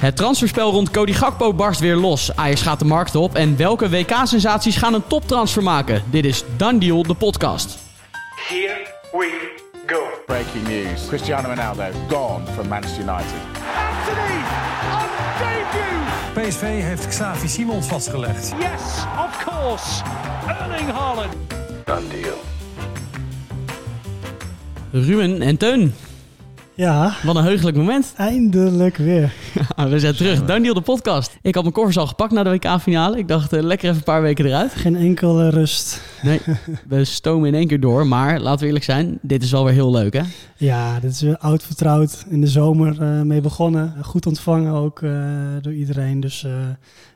Het transferspel rond Cody Gakpo barst weer los. Ajax gaat de markt op. En welke WK-sensaties gaan een toptransfer maken? Dit is Dan Deal, de podcast. Here we go. Breaking news. Cristiano Ronaldo gone from Manchester United. Anthony on debut. PSV heeft Xavi Simons vastgelegd. Yes, of course. Erling Haaland. Ruben en Teun. Ja, Wat een heugelijk moment. eindelijk weer. we zijn terug. Dan Deal, de podcast. Ik had mijn koffers al gepakt naar de WK-finale. Ik dacht, eh, lekker even een paar weken eruit. Geen enkele rust. Nee, we stomen in één keer door. Maar laten we eerlijk zijn, dit is wel weer heel leuk, hè? Ja, dit is weer oud vertrouwd. In de zomer eh, mee begonnen. Goed ontvangen ook eh, door iedereen. Dus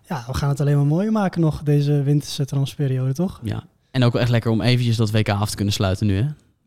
ja, we gaan het alleen maar mooier maken nog, deze winterse transperiode, toch? Ja. En ook wel echt lekker om eventjes dat WK af te kunnen sluiten nu, hè?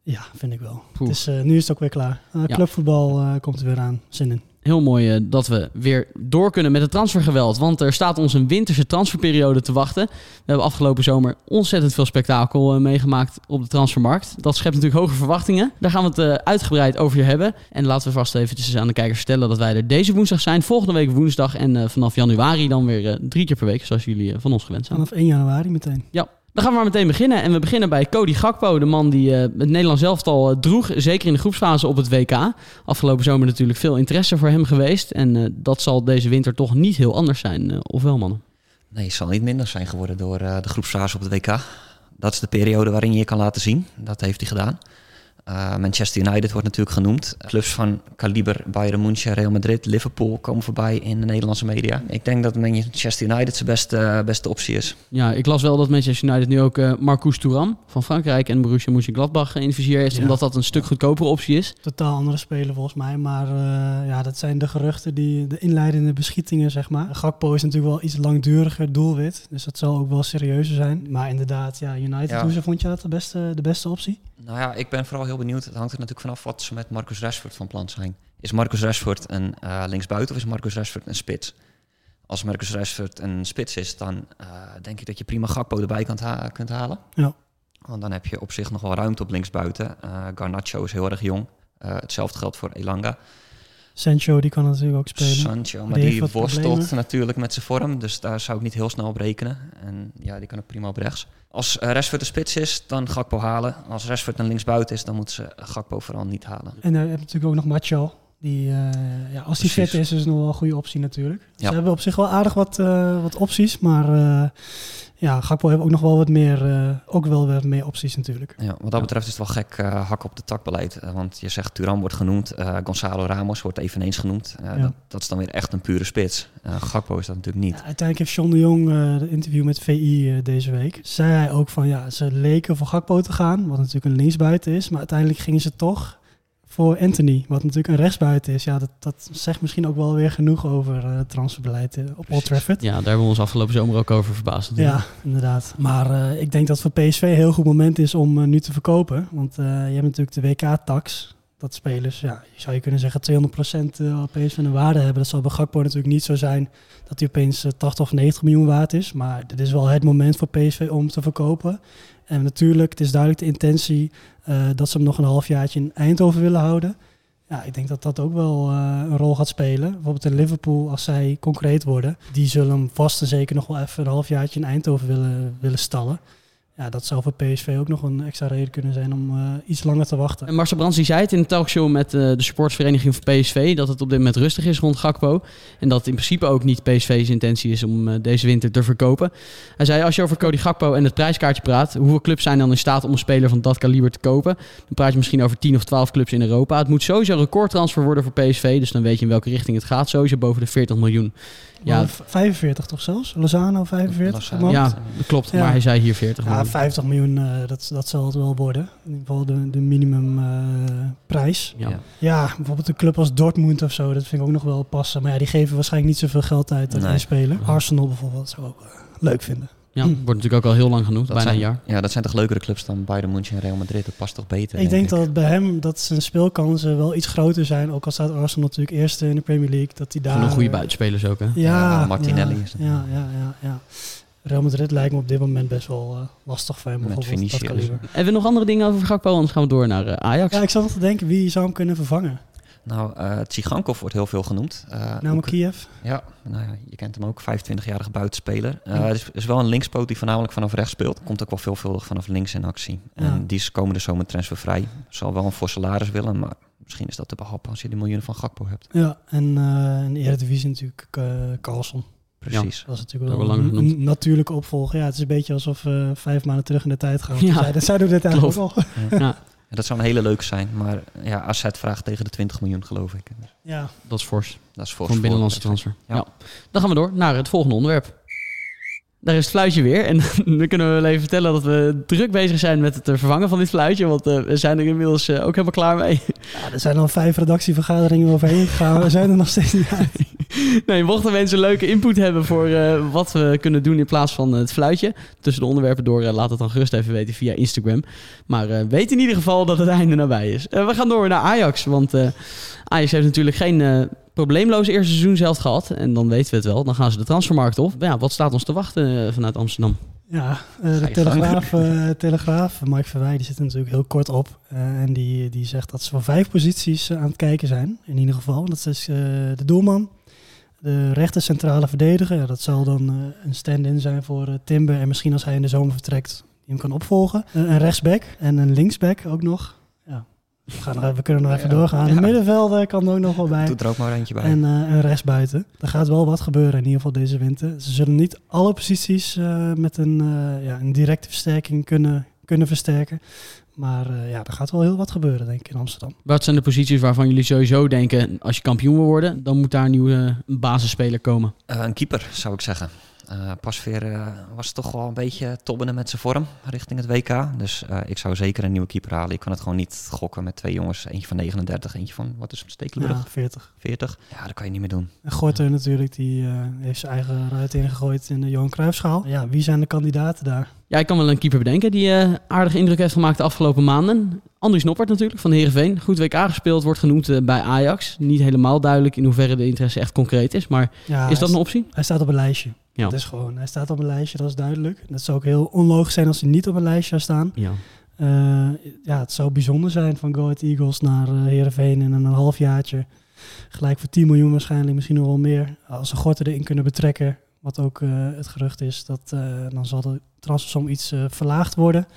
Ja, vind ik wel. Het is, eh, nu is het ook weer klaar. Uh, Ja. Clubvoetbal eh, komt er weer aan. Zin in. Heel mooi eh, dat we weer door kunnen met het transfergeweld. Want er staat ons een winterse transferperiode te wachten. We hebben afgelopen zomer ontzettend veel spektakel eh, meegemaakt op de transfermarkt. Dat schept natuurlijk hoge verwachtingen. Daar gaan we het eh, uitgebreid over hebben. En laten we vast eventjes aan de kijkers vertellen dat wij er deze woensdag zijn. Volgende week woensdag en eh, vanaf januari dan weer eh, drie keer per week. Zoals jullie eh, van ons gewend zijn. Vanaf 1 januari meteen. Ja, dan gaan we maar meteen beginnen. En we beginnen bij Cody Gakpo, de man die eh, het Nederlands elftal eh, droeg. Zeker in de groepsfase op het WK. Afgelopen zomer natuurlijk veel interesse voor hem geweest. En eh, dat zal deze winter toch niet heel anders zijn. of wel, mannen? Nee, het zal niet minder zijn geworden door de groepsfase op het WK. Dat is de periode waarin je je kan laten zien. Dat heeft hij gedaan. Eh, Manchester United wordt natuurlijk genoemd. Clubs van kaliber Bayern München, Real Madrid, Liverpool komen voorbij in de Nederlandse media. Ik denk dat Manchester United zijn beste, beste optie is. Ja, ik las wel dat Manchester United nu ook eh Marcus Thuram van Frankrijk en Borussia Mönchengladbach in het vizier heeft. Ja. Omdat dat een stuk goedkopere optie is. Totaal andere speler volgens mij. Maar eh, ja, dat zijn de geruchten, die, de inleidende beschietingen, zeg maar. Gakpo is natuurlijk wel iets langduriger doelwit. Dus dat zal ook wel serieuzer zijn. Maar inderdaad, ja, United, Ja. hoe vond je dat de beste, de beste optie? Nou ja, ik ben vooral heel benieuwd. Het hangt er natuurlijk vanaf wat ze met Marcus Rashford van plan zijn. Is Marcus Rashford een eh, linksbuiten of is Marcus Rashford een spits? Als Marcus Rashford een spits is, dan eh, denk ik dat je prima Gakpo erbij kunt, ha- kunt halen. Ja. Want dan heb je op zich nog wel ruimte op linksbuiten. Eh Garnacho is heel erg jong. Hetzelfde geldt voor Elanga. Sancho, die kan natuurlijk ook spelen. Sancho, maar Die die worstelt problemen. natuurlijk met zijn vorm. Dus daar zou ik niet heel snel op rekenen. En ja, die kan ook prima op rechts. Als eh, Rashford de spits is, dan Gakpo halen. Als Rashford een linksbuiten is, dan moeten ze Gakpo vooral niet halen. En dan heb je natuurlijk ook nog Martial. Die, eh, ja, als die fit is, is het nog wel een goede optie natuurlijk. Ja. Ze hebben op zich wel aardig wat, eh, wat opties. Maar ja, Gakpo heeft ook nog wel wat meer, eh, ook wel wat meer opties natuurlijk. Ja, wat dat betreft is het wel gek eh, hak op de tak beleid. Eh, want je zegt Turan wordt genoemd, eh, Gonzalo Ramos wordt eveneens genoemd. Eh, Ja. dat, dat is dan weer echt een pure spits. Eh Gakpo is dat natuurlijk niet. Ja, uiteindelijk heeft John de Jong eh het interview met VI eh, deze week. Zei hij ook van ja, ze leken voor Gakpo te gaan, wat natuurlijk een linksbuiten is. Maar uiteindelijk gingen ze toch voor Anthony, wat natuurlijk een rechtsbuiten is. Ja, dat, dat zegt misschien ook wel weer genoeg over het transferbeleid eh, op Old. Trafford. Ja, daar hebben we ons afgelopen zomer ook over verbaasd. natuurlijk. Ja, inderdaad. Maar eh, ik denk dat voor PSV een heel goed moment is om nu te verkopen. Want je hebt natuurlijk de WK-tax. Dat spelers, ja, zou je kunnen zeggen 200% eh, op PSV een waarde hebben. Dat zal bij Gakpo natuurlijk niet zo zijn dat hij opeens eh, 80 of 90 miljoen waard is. Maar dit is wel het moment voor PSV om te verkopen. En natuurlijk, het is duidelijk de intentie eh, dat ze hem nog een halfjaartje in Eindhoven willen houden. Ja, ik denk dat dat ook wel eh, een rol gaat spelen. Bijvoorbeeld in Liverpool, als zij concreet worden, die zullen hem vast en zeker nog wel even een halfjaartje in Eindhoven willen, willen stallen. Ja, dat zou voor PSV ook nog een extra reden kunnen zijn om eh, iets langer te wachten. En Marcel Brands die zei het in een talkshow met eh, de supportsvereniging van PSV... dat het op dit moment rustig is rond Gakpo. En dat in principe ook niet PSV's intentie is om eh, deze winter te verkopen. Hij zei, als je over Cody Gakpo en het prijskaartje praat... hoeveel clubs zijn dan in staat om een speler van dat kaliber te kopen? Dan praat je misschien over 10 of 12 clubs in Europa. Het moet sowieso een recordtransfer worden voor PSV... dus dan weet je in welke richting het gaat. Sowieso boven de 40 miljoen. Ja, Ja, 45 toch zelfs? Lozano 45? Lozano. man? ja dat klopt. Ja. Maar hij zei hier 40 Ja, miljoen. 50 miljoen, eh, dat, dat zal het wel worden. In ieder geval de, de minimumprijs. Ja. Ja. ja, bijvoorbeeld een club als Dortmund of zo, dat vind ik ook nog wel passen. Maar ja, die geven waarschijnlijk niet zoveel geld uit aan Nee. Nee. Arsenal bijvoorbeeld, zou ik ook eh, leuk vinden. Ja, wordt natuurlijk ook al heel lang genoemd, Dat bijna zijn, een jaar. Ja, dat zijn toch leukere clubs dan Bayern München en Real Madrid. Dat past toch beter? Ik denk dat bij hem, dat zijn speelkansen wel iets groter zijn. Ook al staat Arsenal natuurlijk eerste in de Premier League. Dat hij daar... Van een goede buitenspelers ook, hè? Ja, Ja, Martinelli ja, is het. Ja, ja, ja, ja. Real Madrid lijkt me op dit moment best wel eh, lastig voor hem. Met dat Vinicius. Hebben we nog andere dingen over Gakpo? Anders gaan we door naar eh, Ajax. Ja, ik zat nog te denken, wie zou hem kunnen vervangen? Nou, eh Tsigankov wordt heel veel genoemd. Eh, Namelijk Oek- Kiev. Ja, nou ja, je kent hem ook, 25-jarige buitenspeler. Eh Het is, is wel een linkspoot die voornamelijk vanaf rechts speelt. Komt ook wel veelvuldig vanaf links in actie. Ja. En die is komende zomer transfervrij. Zal wel een voor salaris willen, maar misschien is dat te behappen als je die miljoenen van Gakpo hebt. Ja, en eh in de Eredivisie natuurlijk uh, Carlson. Precies. Dat is natuurlijk Dat wel een, natuurlijke opvolger. Ja, het is een beetje alsof we vijf maanden terug in de tijd gaan. Ja, zij, zij doen dit eigenlijk klopt. ook al. Ja, Dat zou een hele leuke zijn, maar ja, AZ vraagt tegen de 20 miljoen geloof ik. Dus Ja, dat is fors. dat is Voor voor een binnenlandse transfer. Ja. Ja. Dan gaan we door naar het volgende onderwerp. Daar is het fluitje weer. En dan kunnen we wel even vertellen dat we druk bezig zijn met het eh, vervangen van dit fluitje. Want eh, we zijn er inmiddels eh, ook helemaal klaar mee. ja, er zijn al vijf redactievergaderingen overheen gegaan. We zijn er nog steeds niet uit. Nee, mochten mensen leuke input hebben voor eh, wat we kunnen doen in plaats van het fluitje. Tussen de onderwerpen door, eh, laat het dan gerust even weten via Instagram. Maar eh, weet in ieder geval dat het einde nabij is. Eh, we gaan door naar Ajax. Want eh, Ajax heeft natuurlijk geen eh, probleemloos eerste seizoen zelf gehad. En dan weten we het wel. Dan gaan ze de transfermarkt op. Ja, wat staat ons te wachten eh, vanuit Amsterdam? Ja, eh, de Telegraaf, eh, Telegraaf, Mike Verwij, die zit er natuurlijk heel kort op. Eh, en die, die zegt dat ze voor vijf posities eh, aan het kijken zijn, in ieder geval. Dat is eh, de doelman, de rechter centrale verdediger. Ja, dat zal dan eh, een stand-in zijn voor eh, Timber. En misschien als hij in de zomer vertrekt, die hem kan opvolgen. Een rechtsback en een linksback ook nog. Ja, we, gaan nog even- we kunnen nog even Ja. doorgaan. Ja. De middenvelder kan er ook nog wel bij. Doe er ook maar eentje bij. En eh, een rechtsbuiten. Er gaat wel wat gebeuren in ieder geval deze winter. Ze zullen niet alle posities met een, ja, een directe versterking kunnen, kunnen versterken. Maar eh, ja, er gaat wel heel wat gebeuren, denk ik, in Amsterdam. Wat zijn de posities waarvan jullie sowieso denken... als je kampioen wil worden, dan moet daar een nieuwe eh, basisspeler komen? Eh, een keeper, zou ik zeggen. Eh Pasveer eh, was toch wel een beetje tobbende met zijn vorm richting het WK. Dus eh, ik zou zeker een nieuwe keeper halen. Ik kan het gewoon niet gokken met twee jongens. Eentje van 39, eentje van, wat is het, Stekelenburg? Ja, 40. 40. Ja, dat kan je niet meer doen. En Gorter natuurlijk, die eh, heeft zijn eigen ruit ingegooid in de Johan Cruijffschaal. Ja, wie zijn de kandidaten daar? Ja, ik kan wel een keeper bedenken die eh aardige indruk heeft gemaakt de afgelopen maanden. Andries Noppert natuurlijk, van de Heerenveen. Goed WK gespeeld, wordt genoemd bij Ajax. Niet helemaal duidelijk in hoeverre de interesse echt concreet is. Maar Ja, is dat een optie? hij staat op een lijstje. Ja. Dat is gewoon, hij staat op een lijstje, dat is duidelijk. Dat zou ook heel onlogisch zijn als hij niet op een lijstje zou staan. Ja. Eh, ja, het zou bijzonder zijn van Go Ahead Eagles naar uh, Heerenveen in een halfjaartje. Gelijk voor 10 miljoen waarschijnlijk, misschien nog wel meer. Als ze Gorten erin kunnen betrekken, wat ook uh, het gerucht is, dat, dan zal de transfersom iets verlaagd worden.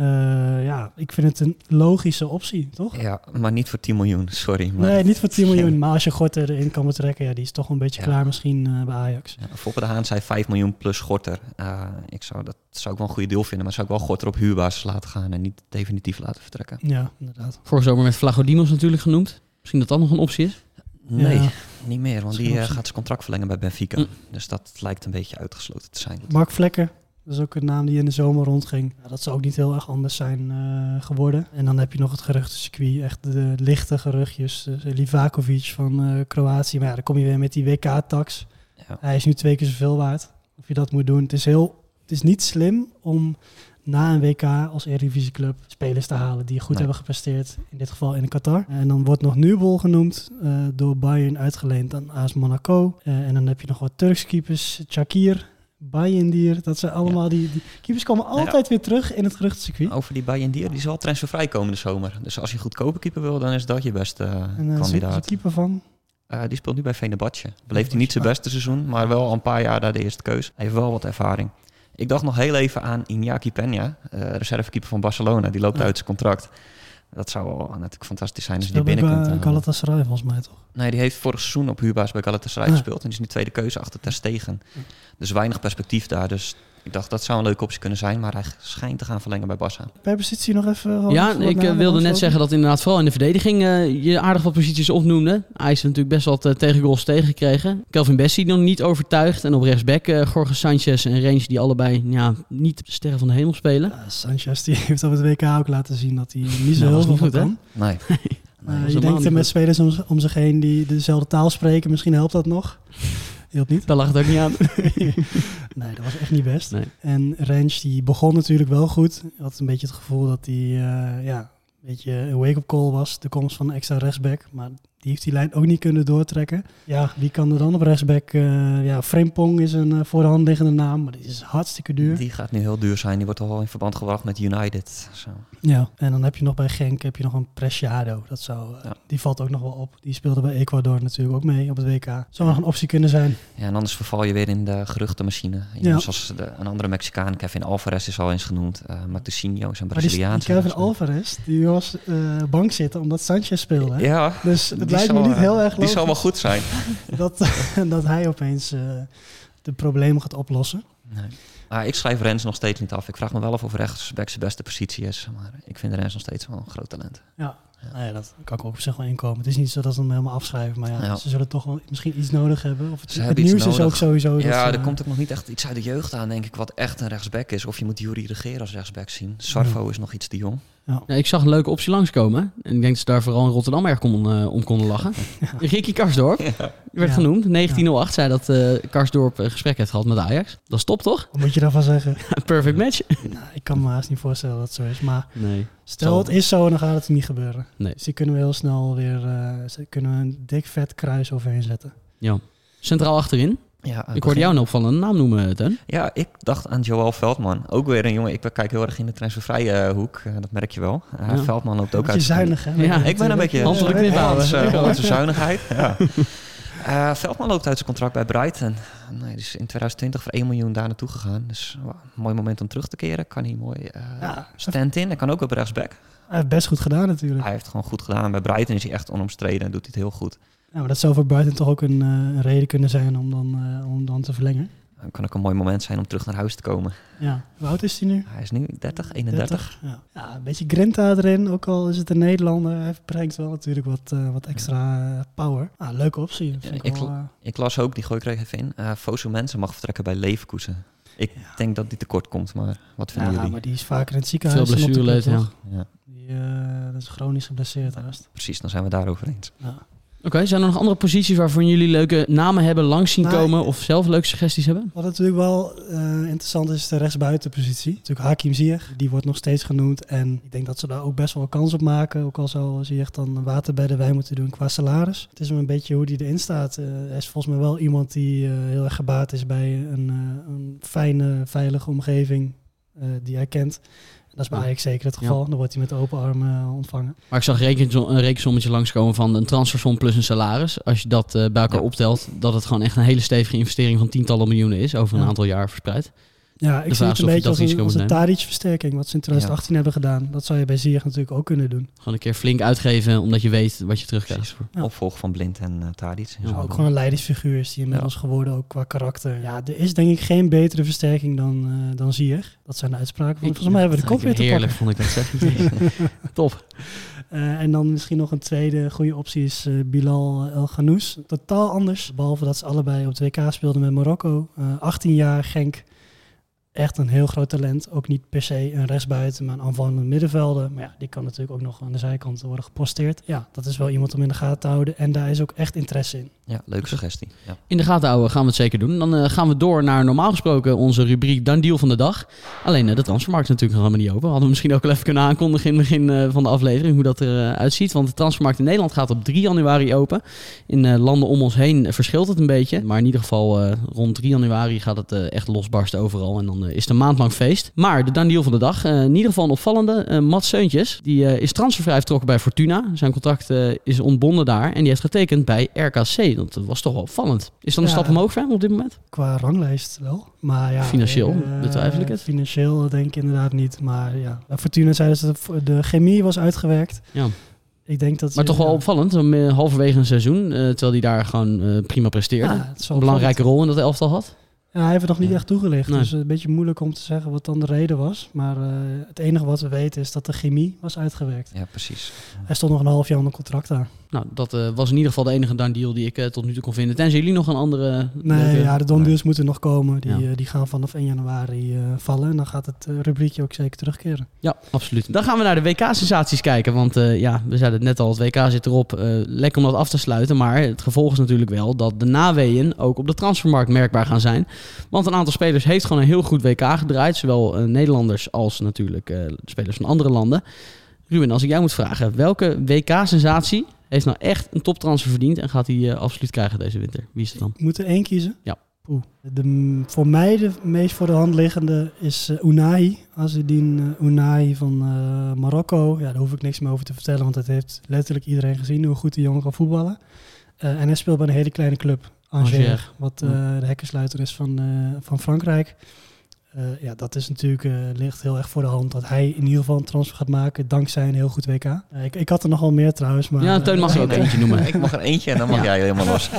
Uh, ja, ik vind het een logische optie, toch? Ja, maar niet voor 10 miljoen, sorry. Maar nee, niet voor 10 miljoen. Maar als je Gorter erin kan betrekken, ja, die is toch een beetje ja. klaar misschien uh, bij Ajax. Ja, Foppe de Haan zei 5 miljoen plus Gorter. Uh, ik zou, dat zou ik wel een goede deal vinden, maar zou ik wel Gorter op huurbasis laten gaan en niet definitief laten vertrekken. Ja, inderdaad. Vorige zomer met Vlagodimos natuurlijk genoemd. Misschien dat dat nog een optie is? Nee, ja. niet meer, want die gaat zijn contract verlengen bij Benfica. Mm. Dus dat lijkt een beetje uitgesloten te zijn. Mark Vlekken, dat is ook een naam die in de zomer rondging. Dat zou ook niet heel erg anders zijn uh, geworden. En dan heb je nog het geruchtencircuit, echt de lichte geruchtjes. Uh, Livakovic van uh, Kroatië, maar ja, dan kom je weer met die WK-tax. Ja. Hij is nu twee keer zoveel waard. Of je dat moet doen. Het is, heel, het is niet slim om na een WK als Eredivisieclub spelers te halen die goed nee. hebben gepresteerd. In dit geval in Qatar. En dan wordt nog Nubel genoemd uh, door Bayern uitgeleend aan AS Monaco. En dan heb je nog wat Turks keepers. Chakir, Bayendier. Dat zijn allemaal ja. die, die... Keepers komen altijd ja. weer terug in het geruchtencircuit. Over die Bayendier, die zal transfervrij komen de zomer. Dus als je goedkope keeper wil, dan is dat je beste uh, en, uh, kandidaat. Keeper van? Uh, die speelt nu bij Venebatje. Beleeft hij niet zijn beste seizoen, maar wel al een paar jaar daar de eerste keus. Hij heeft wel wat ervaring. Ik dacht nog heel even aan Iñaki Peña, uh, reservekeeper van Barcelona. Die loopt ja. uit zijn contract. Dat zou wel natuurlijk fantastisch zijn als die binnenkomt. Bij Galatasaray volgens mij toch? Nee, die heeft vorig seizoen op huurbasis bij Galatasaray ja. gespeeld. En die is nu tweede keuze achter Ter Stegen. Dus weinig perspectief daar. Dus ik dacht, dat zou een leuke optie kunnen zijn. Maar hij schijnt te gaan verlengen bij Barça. Per positie nog even... Ja, ik uh, wilde net zeggen dat inderdaad vooral in de verdediging uh, je aardig wat posities opnoemde. Hij heeft natuurlijk best wat uh, tegengoals tegengekregen. Kelvin Bessie nog niet overtuigd. En op rechtsback uh, Jorge Sanchez en Range die allebei ja, niet de sterren van de hemel spelen. Sanchez die heeft op het WK ook laten zien dat hij niet zo nou, heel veel goed kan. Nee. nee je denkt er met spelers om, om zich heen die dezelfde taal spreken. Misschien helpt dat nog. Hielp niet. Daar lag het ook niet aan. nee, dat was echt niet best. Nee. En Rens die begon natuurlijk wel goed. Ik had een beetje het gevoel dat hij uh, ja, een beetje een wake-up call was. De komst van een extra rechtsback. Maar Die heeft die lijn ook niet kunnen doortrekken. Ja, wie kan er dan op rechtsback? Uh, ja, Frimpong is een uh, voor de hand liggende naam, maar die is hartstikke duur. Die gaat nu heel duur zijn. Die wordt al wel in verband gebracht met United. Zo. Ja, en dan heb je nog bij Genk heb je nog een Preciado. Dat zou, uh, ja. Die valt ook nog wel op. Die speelde bij Ecuador natuurlijk ook mee op het WK. Zou nog een optie kunnen zijn. Ja, en anders verval je weer in de geruchtenmachine. Ja. Zoals de, een andere Mexicaan, Kevin Alvarez is al eens genoemd. Uh, Matusinho is een Braziliaanse. Die, die Kevin Alvarez, die was bank zitten omdat Sanchez speelde. Ja, dus het lijkt me niet heel erg logisch. Die zal wel goed zijn. dat, dat hij opeens uh, de problemen gaat oplossen. Nee. Ah, ik schrijf Rens nog steeds niet af. Ik vraag me wel af of rechtsback zijn beste positie is. Maar ik vind Rens nog steeds wel een groot talent. Ja, ja. Nou ja dat kan ik ook op zich wel inkomen. Het is niet zo dat ze hem helemaal afschrijven. Maar ja, ja. ze zullen toch wel misschien iets nodig hebben. Of het, het nieuws is ook sowieso... Ja, dat, er komt ook nog niet echt iets uit de jeugd aan, denk ik, wat echt een rechtsback is. Of je moet Jury Regeer als rechtsback zien. Sarvo is nog iets te jong. Ja. ja. ik zag een leuke optie langskomen. En ik denk dat ze daar vooral in Rotterdam erg om, uh, om konden lachen. ja. Ricky Karsdorp. Ja. werd genoemd. 1908 zei dat uh, Karsdorp een gesprek heeft gehad met Ajax. Dat is top, toch? Wat moet je daarvan zeggen? Perfect match. nou, ik kan me haast niet voorstellen dat het zo is. Maar nee. stel het is zo, dan gaat het niet gebeuren. Nee. Dus die kunnen we heel snel weer uh, kunnen we een dik vet kruis overheen zetten. Ja. Centraal achterin. Ja, ik hoorde jou een opvallende naam noemen, Ten. Ja, ik dacht aan Joel Veldman. Ook weer een jongen. Ik kijk heel erg in de transfervrije hoek. Uh, dat merk je wel. Uh, ja. Veldman loopt ook uit. zuinig, hè? Ja, ik ben een beetje... Handelijk niet Hollandse zuinigheid. Ja. Uh, Veldman loopt uit zijn contract bij Brighton. Nee, dus in 2020 voor 1 miljoen daar naartoe gegaan. Dus wow, een mooi moment om terug te keren. Kan hij mooi uh, ja. stand-in. Hij kan ook op rechtsback. Hij heeft best goed gedaan natuurlijk. Hij heeft gewoon goed gedaan. Bij Brighton is hij echt onomstreden en doet hij het heel goed. Ja, maar dat zou voor Brighton toch ook een, uh, een reden kunnen zijn om dan, uh, om dan te verlengen. Dat kan ook een mooi moment zijn om terug naar huis te komen. Ja, hoe oud is hij nu? Hij is nu 30, 31. 30, ja. ja. een beetje grinta erin, ook al is het een Nederlander. Hij brengt wel natuurlijk wat, uh, wat extra power. Ah, leuke optie. Ja, ik, ik, wel, ik, las ook, die gooi ik er even in, uh, Fosu Mensen mag vertrekken bij Leverkusen. Ik ja. denk dat die tekort komt, maar wat vinden ja, jullie? maar die is vaker in het ziekenhuis. Veel blessureleed, ja. ja. Die uh, dat is chronisch geblesseerd haast. Precies, dan zijn we daarover eens. Ja. Oké, okay, zijn er nog andere posities waarvan jullie leuke namen hebben langs zien nou, komen of zelf leuke suggesties hebben? Wat natuurlijk wel uh, interessant is, de rechtsbuitenpositie. Natuurlijk Hakim Ziyech, die wordt nog steeds genoemd. En ik denk dat ze daar ook best wel kans op maken. Ook al zou Ziyech dan water bij de wijn moeten doen qua salaris. Het is een beetje hoe die erin staat. Uh, hij is volgens mij wel iemand die uh, heel erg gebaat is bij een, een fijne, veilige omgeving die hij kent. Dat is bij Ajax zeker het geval. Ja. Dan wordt hij met open armen uh, ontvangen. Maar ik zag een rekensommetje langskomen van een transfersom plus een salaris. Als je dat uh, bij elkaar ja. optelt, dat het gewoon echt een hele stevige investering van tientallen miljoenen is over een aantal jaar verspreid. Ja, ik zie het een beetje als een, als een Tadic-versterking, wat ze in 2018 ja. hebben gedaan. Dat zou je bij Ziyech natuurlijk ook kunnen doen. Gewoon een keer flink uitgeven, omdat je weet wat je terugkrijgt. Ja. Opvolg van Blind en uh, Tadic. Ja, ook gewoon een leidersfiguur is die inmiddels geworden, ook qua karakter. Ja, er is denk ik geen betere versterking dan, uh, dan Ziyech. Dat zijn de uitspraken. Volgens mij hebben we de kop weer te Heerlijk vond ik dat zeggen. Top. Uh, en dan misschien nog een tweede goede optie is uh, Bilal El Ghanous. Totaal anders, behalve dat ze allebei op het WK speelden met Marokko. 18 jaar Genk echt een heel groot talent. Ook niet per se een rechtsbuiten, maar een aanvallende middenvelder. Maar ja, die kan natuurlijk ook nog aan de zijkant worden geposteerd. Ja, dat is wel iemand om in de gaten te houden. En daar is ook echt interesse in. Ja, leuke suggestie. Ja. In de gaten houden gaan we het zeker doen. Dan uh, gaan we door naar normaal gesproken onze rubriek Dan Deal van de Dag. Alleen uh, de transfermarkt is natuurlijk nog helemaal niet open. Hadden we misschien ook wel even kunnen aankondigen in het begin uh, van de aflevering hoe dat eruit ziet. Want de transfermarkt in Nederland gaat op 3 januari open. In landen om ons heen verschilt het een beetje. Maar in ieder geval rond 3 januari gaat het echt losbarsten overal. En dan is het een maand lang feest. Maar de Dan Deal van de Dag, in ieder geval een opvallende. Mats Seuntjes, die is transfervrij vertrokken bij Fortuna. Zijn contract is ontbonden daar. En die heeft getekend bij RKC. Dat was toch wel opvallend. Is dan een ja, stap omhoog voor hem op dit moment? Qua ranglijst wel. Maar ja, financieel betwijfel ik het. Financieel denk ik inderdaad niet. Maar ja, bij Fortuna zeiden ze dat de chemie was uitgewerkt. Ja. Ik denk dat maar toch wel ja. opvallend, halverwege een seizoen, uh, terwijl hij daar gewoon uh, prima presteerde. Ja, een belangrijke rol in dat elftal had. Ja, hij heeft het nog niet echt toegelicht. Nee. Dus een beetje moeilijk om te zeggen wat dan de reden was. Maar uh, het enige wat we weten is dat de chemie was uitgewerkt. Ja, precies. Hij stond nog een half jaar onder contract aan. Nou, dat uh, was in ieder geval de enige done deal die ik uh, tot nu toe kon vinden. Tenzij jullie nog een andere... Nee, leuke... ja, de done deals moeten nog komen. Die, ja. die gaan vanaf 1 januari vallen. En dan gaat het rubriekje ook zeker terugkeren. Ja, absoluut. Dan gaan we naar de WK-sensaties kijken. Want ja, we zeiden het net al, het WK zit erop. lekker om dat af te sluiten. Maar het gevolg is natuurlijk wel dat de naweeën ook op de transfermarkt merkbaar gaan zijn. Want een aantal spelers heeft gewoon een heel goed WK gedraaid. Zowel Nederlanders als natuurlijk spelers van andere landen. Ruben, als ik jou moet vragen, welke WK-sensatie heeft nou echt een toptransfer verdiend en gaat hij eh, absoluut krijgen deze winter. Wie is het dan? Ik moet er één kiezen? Ja. De, voor mij de meest voor de hand liggende is uh, Unai. Azedine uh, Unai van uh, Marokko. Ja, daar hoef ik niks meer over te vertellen, want het heeft letterlijk iedereen gezien hoe goed die jongen kan voetballen. En hij speelt bij een hele kleine club, Angers, Angers. wat de hekkensluiter is van, van Frankrijk. Uh, ja, dat is natuurlijk, uh, ligt heel erg voor de hand dat hij in ieder geval een transfer gaat maken dankzij een heel goed WK. Uh, ik, ik had er nogal meer trouwens. Maar, ja, Teun mag er ook eentje noemen. ik mag er eentje en dan mag ja. jij helemaal los.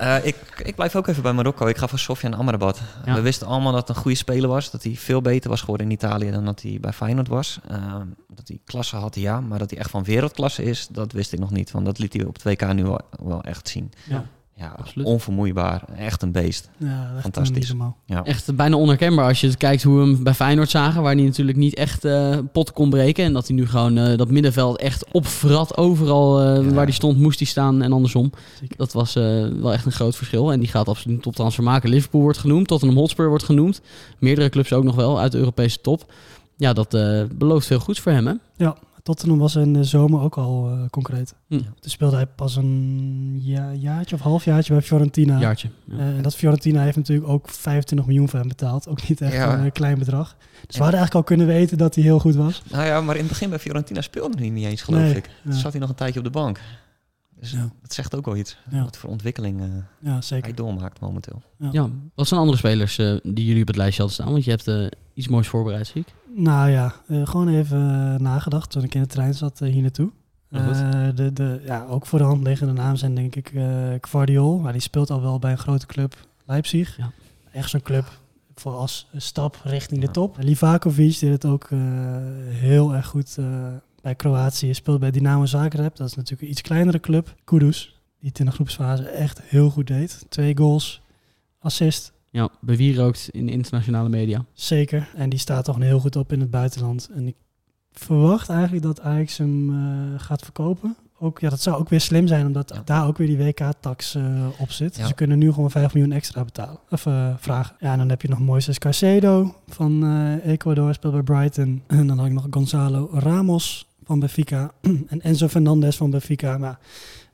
Uh, ik, ik blijf ook even bij Marokko. Ik ga voor Sofian Amrabat. Ja. We wisten allemaal dat het een goede speler was. Dat hij veel beter was geworden in Italië dan dat hij bij Feyenoord was. Uh, dat hij klasse had, ja. Maar dat hij echt van wereldklasse is, dat wist ik nog niet. Want dat liet hij op het WK nu wel, wel echt zien. Ja. Ja, Absoluut. onvermoeibaar. Echt een beest. Ja, Fantastisch. Ja. Echt bijna onherkenbaar als je kijkt hoe we hem bij Feyenoord zagen. Waar hij natuurlijk niet echt uh, pot kon breken. En dat hij nu gewoon uh, dat middenveld echt opvrat. Overal uh, ja. waar hij stond moest hij staan en andersom. Zeker. Dat was wel echt een groot verschil. En die gaat absoluut een toptransfer maken. Liverpool wordt genoemd. Tottenham Hotspur wordt genoemd. Meerdere clubs ook nog wel uit de Europese top. Ja, dat belooft veel goeds voor hem hè? Ja, Tottenham was in de zomer ook al uh, concreet. Hm. Toen speelde hij pas een ja, jaartje of halfjaartje bij Fiorentina. Jaartje. Ja. Uh, en dat Fiorentina heeft natuurlijk ook 25 miljoen voor hem betaald. Ook niet echt ja. een uh, klein bedrag. Dus we hadden eigenlijk al kunnen weten dat hij heel goed was. Nou ja, maar in het begin bij Fiorentina speelde hij niet eens, geloof nee, ik. Toen zat hij nog een tijdje op de bank. Dus ja. dat zegt ook wel iets. Wat voor ontwikkeling ja, zeker. hij doormaakt momenteel. Ja. Wat zijn andere spelers die jullie op het lijstje hadden staan? Want je hebt iets moois voorbereid, zie ik. Nou ja, uh, gewoon even uh, nagedacht toen ik in de trein zat uh, hier naartoe. de, de, ja, ook voor de hand liggende naam zijn denk ik Guardiol. Maar die speelt al wel bij een grote club, Leipzig. Ja. Echt zo'n club voor als stap richting de top. Livakovic deed het ook heel erg goed bij Kroatië. Speelt bij Dynamo Zagreb, dat is natuurlijk een iets kleinere club. Kudus, die het in de groepsfase echt heel goed deed. Twee goals, assist. Ja, bewierookt in internationale media. Zeker. En die staat toch heel goed op in het buitenland. En ik verwacht eigenlijk dat Ajax hem uh, gaat verkopen. Ook, ja, dat zou ook weer slim zijn, omdat ja. daar ook weer die WK-tax uh, op zit. Ja. Dus ze kunnen nu gewoon 5 miljoen extra betalen. Of uh, vragen. Ja, en dan heb je nog Moises Caicedo van Ecuador, speelt bij Brighton. En dan had ik nog Gonzalo Ramos van Benfica. en Enzo Fernandez van Benfica. Maar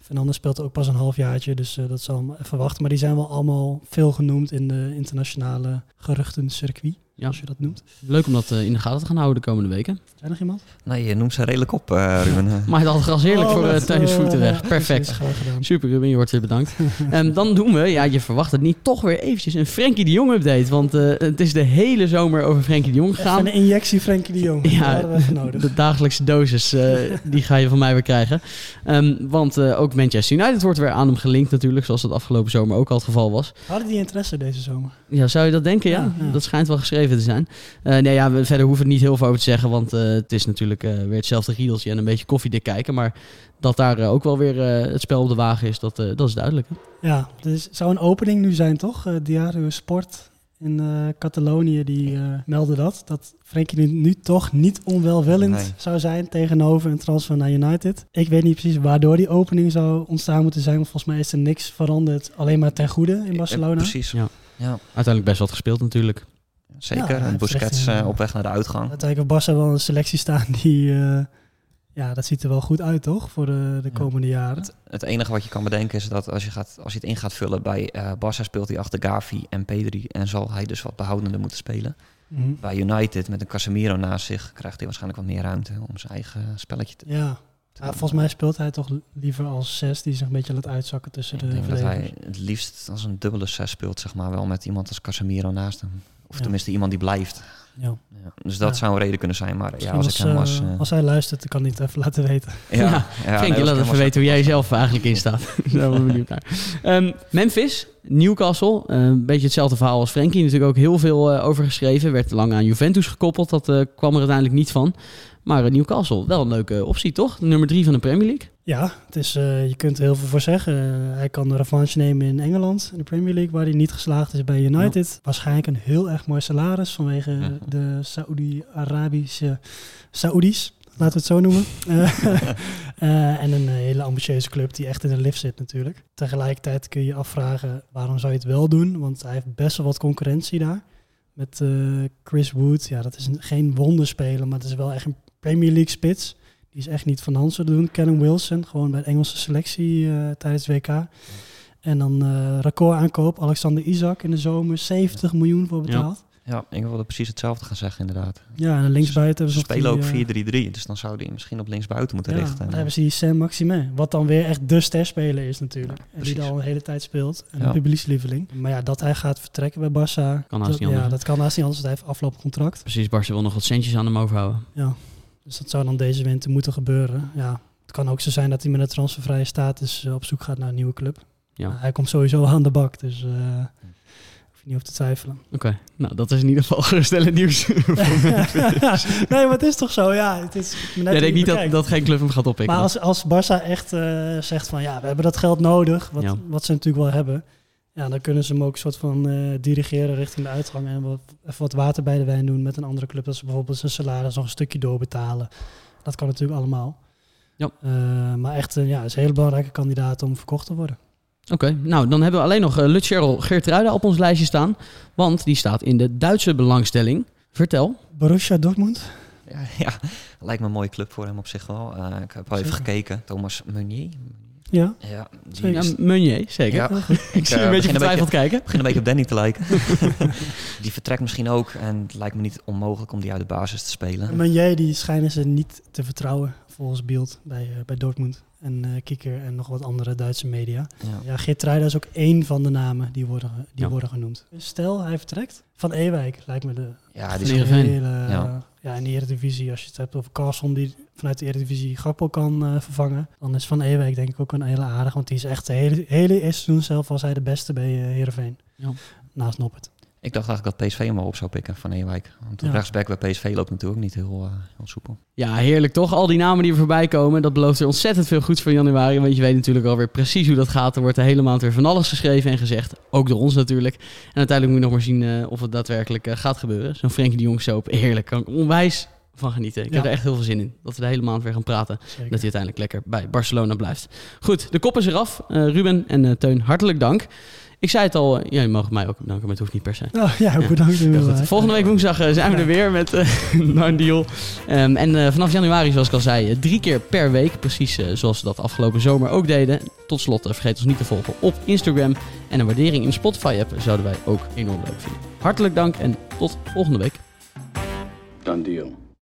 Fernandes speelt ook pas een halfjaartje, dus uh, dat zal even wachten. Maar die zijn wel allemaal veel genoemd in de internationale geruchtencircuit, ja. als je dat noemt. Leuk om dat uh, in de gaten te gaan houden de komende weken. Zijn er nog iemand? Nee, je noemt ze redelijk op, uh, Ruben. maar het algras heerlijk oh, voor uh, Teunus Voetenweg. Perfect. Super, Ruben, je wordt weer bedankt. um, dan doen we, ja, je verwacht het niet, toch weer eventjes een Frenkie de Jong update. Want het is de hele zomer over Frenkie de Jong gegaan. Even een injectie Frenkie de Jong. Ja, nodig. de dagelijkse dosis, die ga je van mij weer krijgen. Um, want ook Manchester United wordt weer aan hem gelinkt natuurlijk, zoals dat afgelopen zomer ook al het geval was. Hadden die interesse deze zomer? Ja, zou je dat denken? Ja, ja, ja. dat schijnt wel geschreven te zijn. Uh, nee, ja, we, verder hoeven we het niet heel veel over te zeggen, want uh, het is natuurlijk uh, weer hetzelfde riedeltje en een beetje koffiedik kijken. Maar dat daar ook wel weer het spel op de wagen is, dat, dat is duidelijk. Hè? Ja, dus zou een opening nu zijn, toch? Diario Sport in Catalonië, die meldde dat. Dat Frenkie nu, nu toch niet onwelwillend nee. zou zijn tegenover een transfer naar United. Ik weet niet precies waardoor die opening zou ontstaan moeten zijn, want volgens mij is er niks veranderd. Alleen maar ten goede in Barcelona. precies. Ja. Ja. Uiteindelijk best wat gespeeld natuurlijk. Zeker, ja, en Busquets uh, op weg naar de uitgang. Uiteindelijk op Barça wel een selectie staan die... Uh, ja, dat ziet er wel goed uit, toch? Voor de, de komende ja. jaren. Het, het, enige wat je kan bedenken is dat als je, gaat, als je het in gaat vullen... bij uh, Barça speelt hij achter Gavi en Pedri... en zal hij dus wat behoudender moeten spelen. Mm -hmm. Bij United met een Casemiro naast zich... krijgt hij waarschijnlijk wat meer ruimte om zijn eigen spelletje te Ja, ja, volgens mij speelt hij toch liever als zes die zich een beetje laat uitzakken tussen ik de denk dat hij het liefst als een dubbele zes speelt, zeg maar, wel met iemand als Casemiro naast hem. Of ja. tenminste iemand die blijft. Ja. ja dus dat zou een reden kunnen zijn. Maar ja, als, als ik hem was... Uh, als hij luistert, kan hij het even laten weten. Ja, ja, ja nee, laat even weten hoe jij zelf eigenlijk in staat. Daar ben ik benieuwd naar. Um, Memphis, Newcastle. Uh, een beetje hetzelfde verhaal als Frenkie. Natuurlijk ook heel veel uh, over geschreven. Werd lang aan Juventus gekoppeld. Dat uh, kwam er uiteindelijk niet van. Maar Newcastle, wel een leuke optie, toch? Nummer drie van de Premier League. Ja, het is, uh, je kunt er heel veel voor zeggen. Uh, hij kan de revanche nemen in Engeland, in de Premier League, waar hij niet geslaagd is bij United. Ja. Waarschijnlijk een heel erg mooi salaris vanwege ja. de Saoedi-Arabische Saoedi's, laten we het zo noemen. uh, en een hele ambitieuze club die echt in de lift zit natuurlijk. Tegelijkertijd kun je je afvragen, waarom zou je het wel doen? Want hij heeft best wel wat concurrentie daar. Met Chris Wood, ja, dat is een, geen wonderspeler, maar het is wel echt een Premier League spits die is echt niet van de hand zullen doen. Callum Wilson, gewoon bij de Engelse selectie eh, tijdens WK. En dan eh record aankoop, Alexander Isaac in de zomer, 70 miljoen voor betaald. Ja, ik wilde precies hetzelfde gaan zeggen inderdaad. Ja, en linksbuiten Ze hebben ze nog spelen ook die, 4-3-3, eh, dus dan zou die misschien op linksbuiten moeten Ja, richten. dan hebben ze die Sam Maximin. Wat dan weer echt de sterspeler is natuurlijk. Ja, en die al een hele tijd speelt. En Ja. een publiekslieveling. Maar ja, dat hij gaat vertrekken bij Barça. Kan haast dat, niet anders, Ja, dat kan haast niet anders. want Hij heeft afgelopen contract. Precies, Barca wil nog wat centjes aan hem overhouden. Ja. Dus dat zou dan deze winter moeten gebeuren. Ja, het kan ook zo zijn dat hij met een transfervrije status eh, op zoek gaat naar een nieuwe club. Ja. Hij komt sowieso aan de bak. Dus eh hoef je niet over te twijfelen. Oké, nou dat is in ieder geval geruststellend nieuws. nee, maar het is toch zo? Ja, het is net hoe denkt je niet dat, dat geen club hem gaat oppikken? Maar als, als Barça echt eh, zegt van ja, we hebben dat geld nodig, wat, Ja. wat ze natuurlijk wel hebben, ja, dan kunnen ze hem ook een soort van eh, dirigeren richting de uitgang en wat, even wat water bij de wijn doen met een andere club. Dat ze bijvoorbeeld zijn salaris nog een stukje doorbetalen. Dat kan natuurlijk allemaal. Ja. Eh, maar echt, eh, ja, is een hele belangrijke kandidaat om verkocht te worden. Oké, nou dan hebben we alleen nog uh, Lutschero Geertruida op ons lijstje staan. Want die staat in de Duitse belangstelling. Vertel. Borussia Dortmund. Ja, ja, lijkt me een mooie club voor hem op zich wel. Ik heb wel even Zeker. gekeken. Thomas Meunier. Ja, Ja, die Meunier, zeker. Ja. Ik zie je eh, een beetje een vertwijfeld kijken. begin een beetje op Danny te lijken. die vertrekt misschien ook. En het lijkt me niet onmogelijk om die uit de basis te spelen. Meunier die schijnen ze niet te vertrouwen volgens Beeld bij, eh, bij Dortmund. En eh Kikker en nog wat andere Duitse media. Ja. Ja, Geertruida is ook één van de namen die worden, die Ja. worden genoemd. Stel, hij vertrekt. Van Ewijk lijkt me de Ja, die is, hele... Ja. Ja. in de Eredivisie, als je het hebt over Carlson die vanuit de Eredivisie Gakpo kan eh, vervangen. Dan is Van Ewijk denk ik ook een hele aardig. Want die is echt de hele, hele eerste seizoen zelf was hij de beste bij eh Heerenveen. Ja. Naast Noppert. ik dacht eigenlijk dat PSV hem wel op zou pikken van Ewijk. Want de Ja. rechtsback bij PSV loopt natuurlijk ook niet heel, eh, heel soepel. Ja, heerlijk toch? Al die namen die er voorbij komen, dat belooft weer ontzettend veel goeds voor januari. Want je weet natuurlijk alweer precies hoe dat gaat. Er wordt de hele maand weer van alles geschreven en gezegd. Ook door ons natuurlijk. En uiteindelijk moet je nog maar zien eh, of het daadwerkelijk gaat gebeuren. Zo'n Frenkie de Jong soap, heerlijk. Kan ik onwijs van genieten. Ik heb Ja. er echt heel veel zin in. Dat we de hele maand weer gaan praten. Zeker. Dat hij uiteindelijk lekker bij Barcelona blijft. Goed, de kop is eraf. Eh, Ruben en eh, Teun, hartelijk dank. Ik zei het al, eh, ja, je mag mij ook bedanken, maar het hoeft niet per se. Oh, ja, bedankt. Goed. Volgende week woensdag zijn we er weer met uh, deal. Ehm, en vanaf januari, zoals ik al zei, drie keer per week. Precies zoals we dat afgelopen zomer ook deden. Tot slot, vergeet ons niet te volgen op Instagram. En een waardering in de Spotify-app zouden wij ook enorm leuk vinden. Hartelijk dank en tot volgende week. Done deal.